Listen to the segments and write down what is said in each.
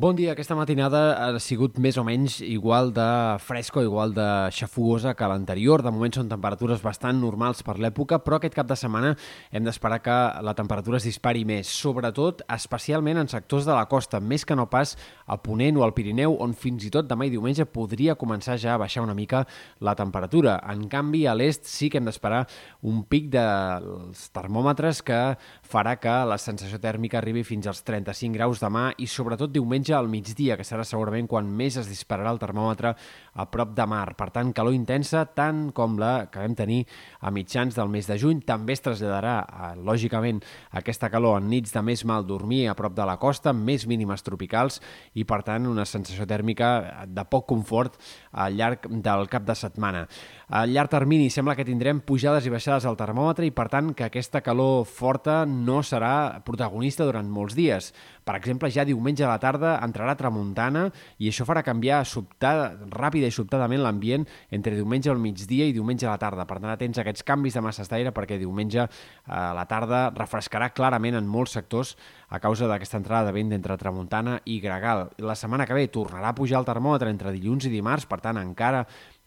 Bon dia. Aquesta matinada ha sigut més o menys igual de fresca o igual de xafugosa que l'anterior. De moment són temperatures bastant normals per l'època, però aquest cap de setmana hem d'esperar que la temperatura es dispari més, sobretot, especialment en sectors de la costa, més que no pas a Ponent o al Pirineu, on fins i tot demà i diumenge podria començar ja a baixar una mica la temperatura. En canvi, a l'est sí que hem d'esperar un pic dels termòmetres que farà que la sensació tèrmica arribi fins als 35 graus demà i sobretot diumenge diumenge al migdia, que serà segurament quan més es dispararà el termòmetre a prop de mar. Per tant, calor intensa, tant com la que vam tenir a mitjans del mes de juny. També es traslladarà, eh, lògicament, aquesta calor en nits de més mal dormir a prop de la costa, més mínimes tropicals i, per tant, una sensació tèrmica de poc confort al llarg del cap de setmana. A llarg termini sembla que tindrem pujades i baixades al termòmetre i, per tant, que aquesta calor forta no serà protagonista durant molts dies. Per exemple, ja diumenge a la tarda entrarà tramuntana i això farà canviar sobtada, ràpida i sobtadament l'ambient entre diumenge al migdia i diumenge a la tarda. Per tant, atents a aquests canvis de masses d'aire perquè diumenge a la tarda refrescarà clarament en molts sectors a causa d'aquesta entrada de vent entre tramuntana i gregal. La setmana que ve tornarà a pujar el termòmetre entre dilluns i dimarts, per tant, encara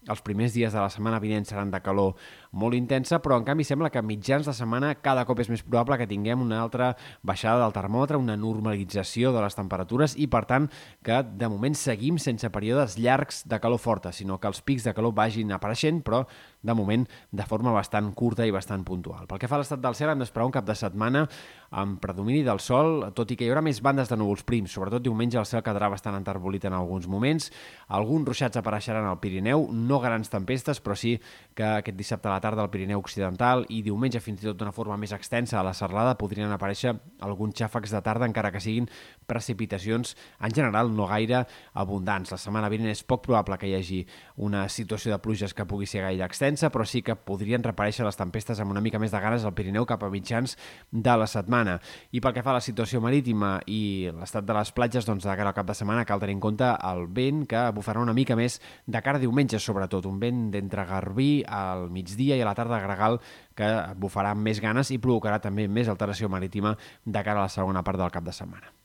els primers dies de la setmana vinent seran de calor molt intensa, però en canvi sembla que a mitjans de setmana cada cop és més probable que tinguem una altra baixada del termòmetre, una normalització de les temperatures i, per tant, que de moment seguim sense períodes llargs de calor forta, sinó que els pics de calor vagin apareixent, però de moment de forma bastant curta i bastant puntual. Pel que fa a l'estat del cel, hem d'esperar un cap de setmana amb predomini del sol, tot i que hi haurà més bandes de núvols prims. Sobretot diumenge el cel quedarà bastant enterbolit en alguns moments. Alguns ruixats apareixeran al Pirineu, no grans tempestes, però sí que aquest dissabte a la tarda al Pirineu Occidental i diumenge fins i tot d'una forma més extensa a la serralada podrien aparèixer alguns xàfecs de tarda encara que siguin precipitacions en general no gaire abundants. La setmana vinent és poc probable que hi hagi una situació de pluges que pugui ser gaire extensa, però sí que podrien reparèixer les tempestes amb una mica més de ganes al Pirineu cap a mitjans de la setmana. I pel que fa a la situació marítima i l'estat de les platges, doncs de cara al cap de setmana cal tenir en compte el vent que bufarà una mica més de cara a diumenge, sobretot un vent d'entre Garbí al migdia dia i a la tarda gregal que bufarà més ganes i provocarà també més alteració marítima de cara a la segona part del cap de setmana.